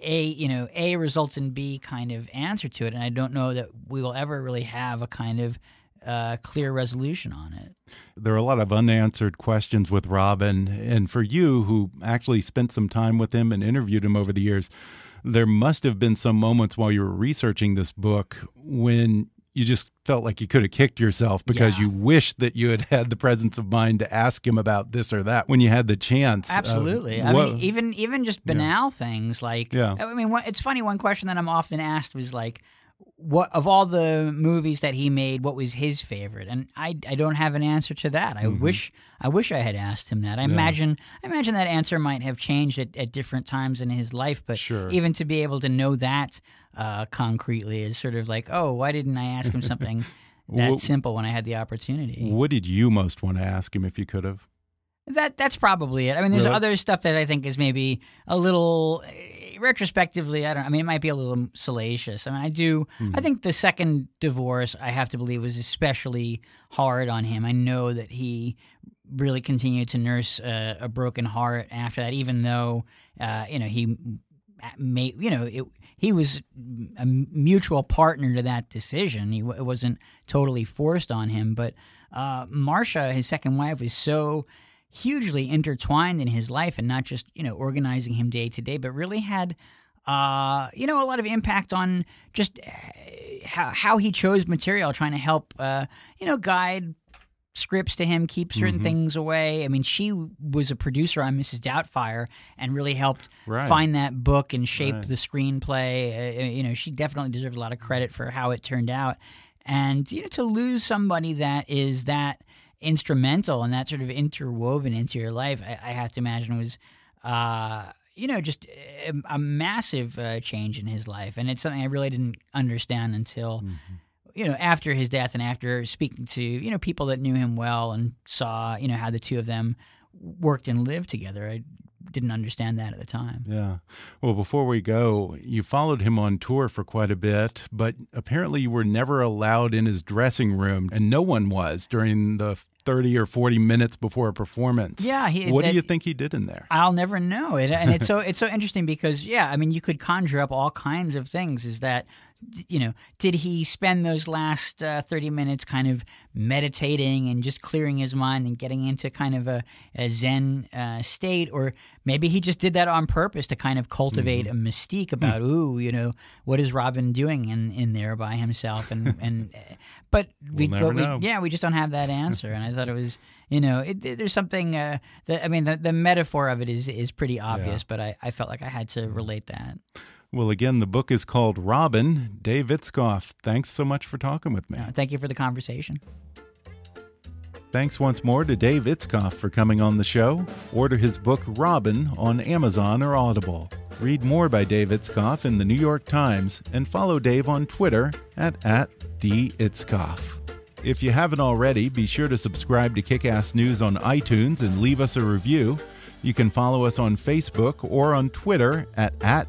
a you know a results in B kind of answer to it. And I don't know that we will ever really have a kind of uh, clear resolution on it.
There are a lot of unanswered questions with Robin. And for you, who actually spent some time with him and interviewed him over the years, there must have been some moments while you were researching this book when you just felt like you could have kicked yourself because
Yeah.
you wished that you had had the presence of mind to ask him about this or that when you had the chance. Uh,
Absolutely. I
what-
mean, even even just banal things like.
Yeah.
I mean, it's funny. One question that I'm often asked was like, "What of all the movies that he made, what was his favorite?" And I I don't have an answer to that. I
Mm-hmm.
wish I wish I had asked him that. I imagine I imagine that answer might have changed at, at different times in his life. But
Sure.
even to be able to know that uh, concretely is sort of like, oh, why didn't I ask him something that
Wha-
simple when I had the opportunity?
what did you most want to ask him if you could have?
That that's probably it. I mean, there's
Really?
other stuff that I think is maybe a little retrospectively. I don't. I mean, it might be a little salacious. I mean, I do.
Hmm.
I think the second divorce, I have to believe, was especially hard on him. I know that he really continued to nurse uh, a broken heart after that, even though uh, you know he made you know it, he was a mutual partner to that decision. He, it wasn't totally forced on him, but uh, Marsha, his second wife, was so hugely intertwined in his life, and not just you know organizing him day to day, but really had uh, you know a lot of impact on just uh, how how he chose material, trying to help uh, you know guide scripts to him, keep certain
Mm-hmm.
things away. I mean, she was a producer on Mrs. Doubtfire and really helped
Right.
find that book and shape
Right.
the screenplay. Uh, you know, she definitely deserved a lot of credit for how it turned out. And you know, to lose somebody that is that instrumental and that sort of interwoven into your life, I, I have to imagine was. Uh, you know, just a, a massive uh, change in his life, and it's something I really didn't understand until you know, after his death and after speaking to, you know, people that knew him well and saw, you know, how the two of them worked and lived together, I didn't understand that at the time.
Yeah. Well, before we go, you followed him on tour for quite a bit, but apparently you were never allowed in his dressing room, and no one was during the 30 or 40 minutes before a performance.
Yeah, he-
what do you think he did in there?
I'll never know it, and it's so it's so interesting because yeah, I mean, you could conjure up all kinds of things. Is that you know, did he spend those last uh, thirty minutes kind of meditating and just clearing his mind and getting into kind of a, a Zen uh, state, or maybe he just did that on purpose to kind of cultivate
Mm-hmm.
a mystique
Hmm.
about, ooh, you know, what is Robin doing in, in there by himself, and and uh, but we,
We'll
but we yeah, we just don't have that answer, and I thought it was you know, it, there's something. Uh, that, I mean, the, the metaphor of it is is pretty obvious, but I, I felt like I had to relate that.
Well, again, the book is called Robin. Dave Itzkoff, thanks so much for talking with me.
Uh, thank you for the conversation.
Thanks once more to Dave Itzkoff for coming on the show. Order his book Robin on Amazon or Audible. Read more by Dave Itzkoff in the New York Times and follow Dave on Twitter at, at @ditzkoff. If you haven't already, be sure to subscribe to Kickass News on iTunes and leave us a review. You can follow us on Facebook or on Twitter at, at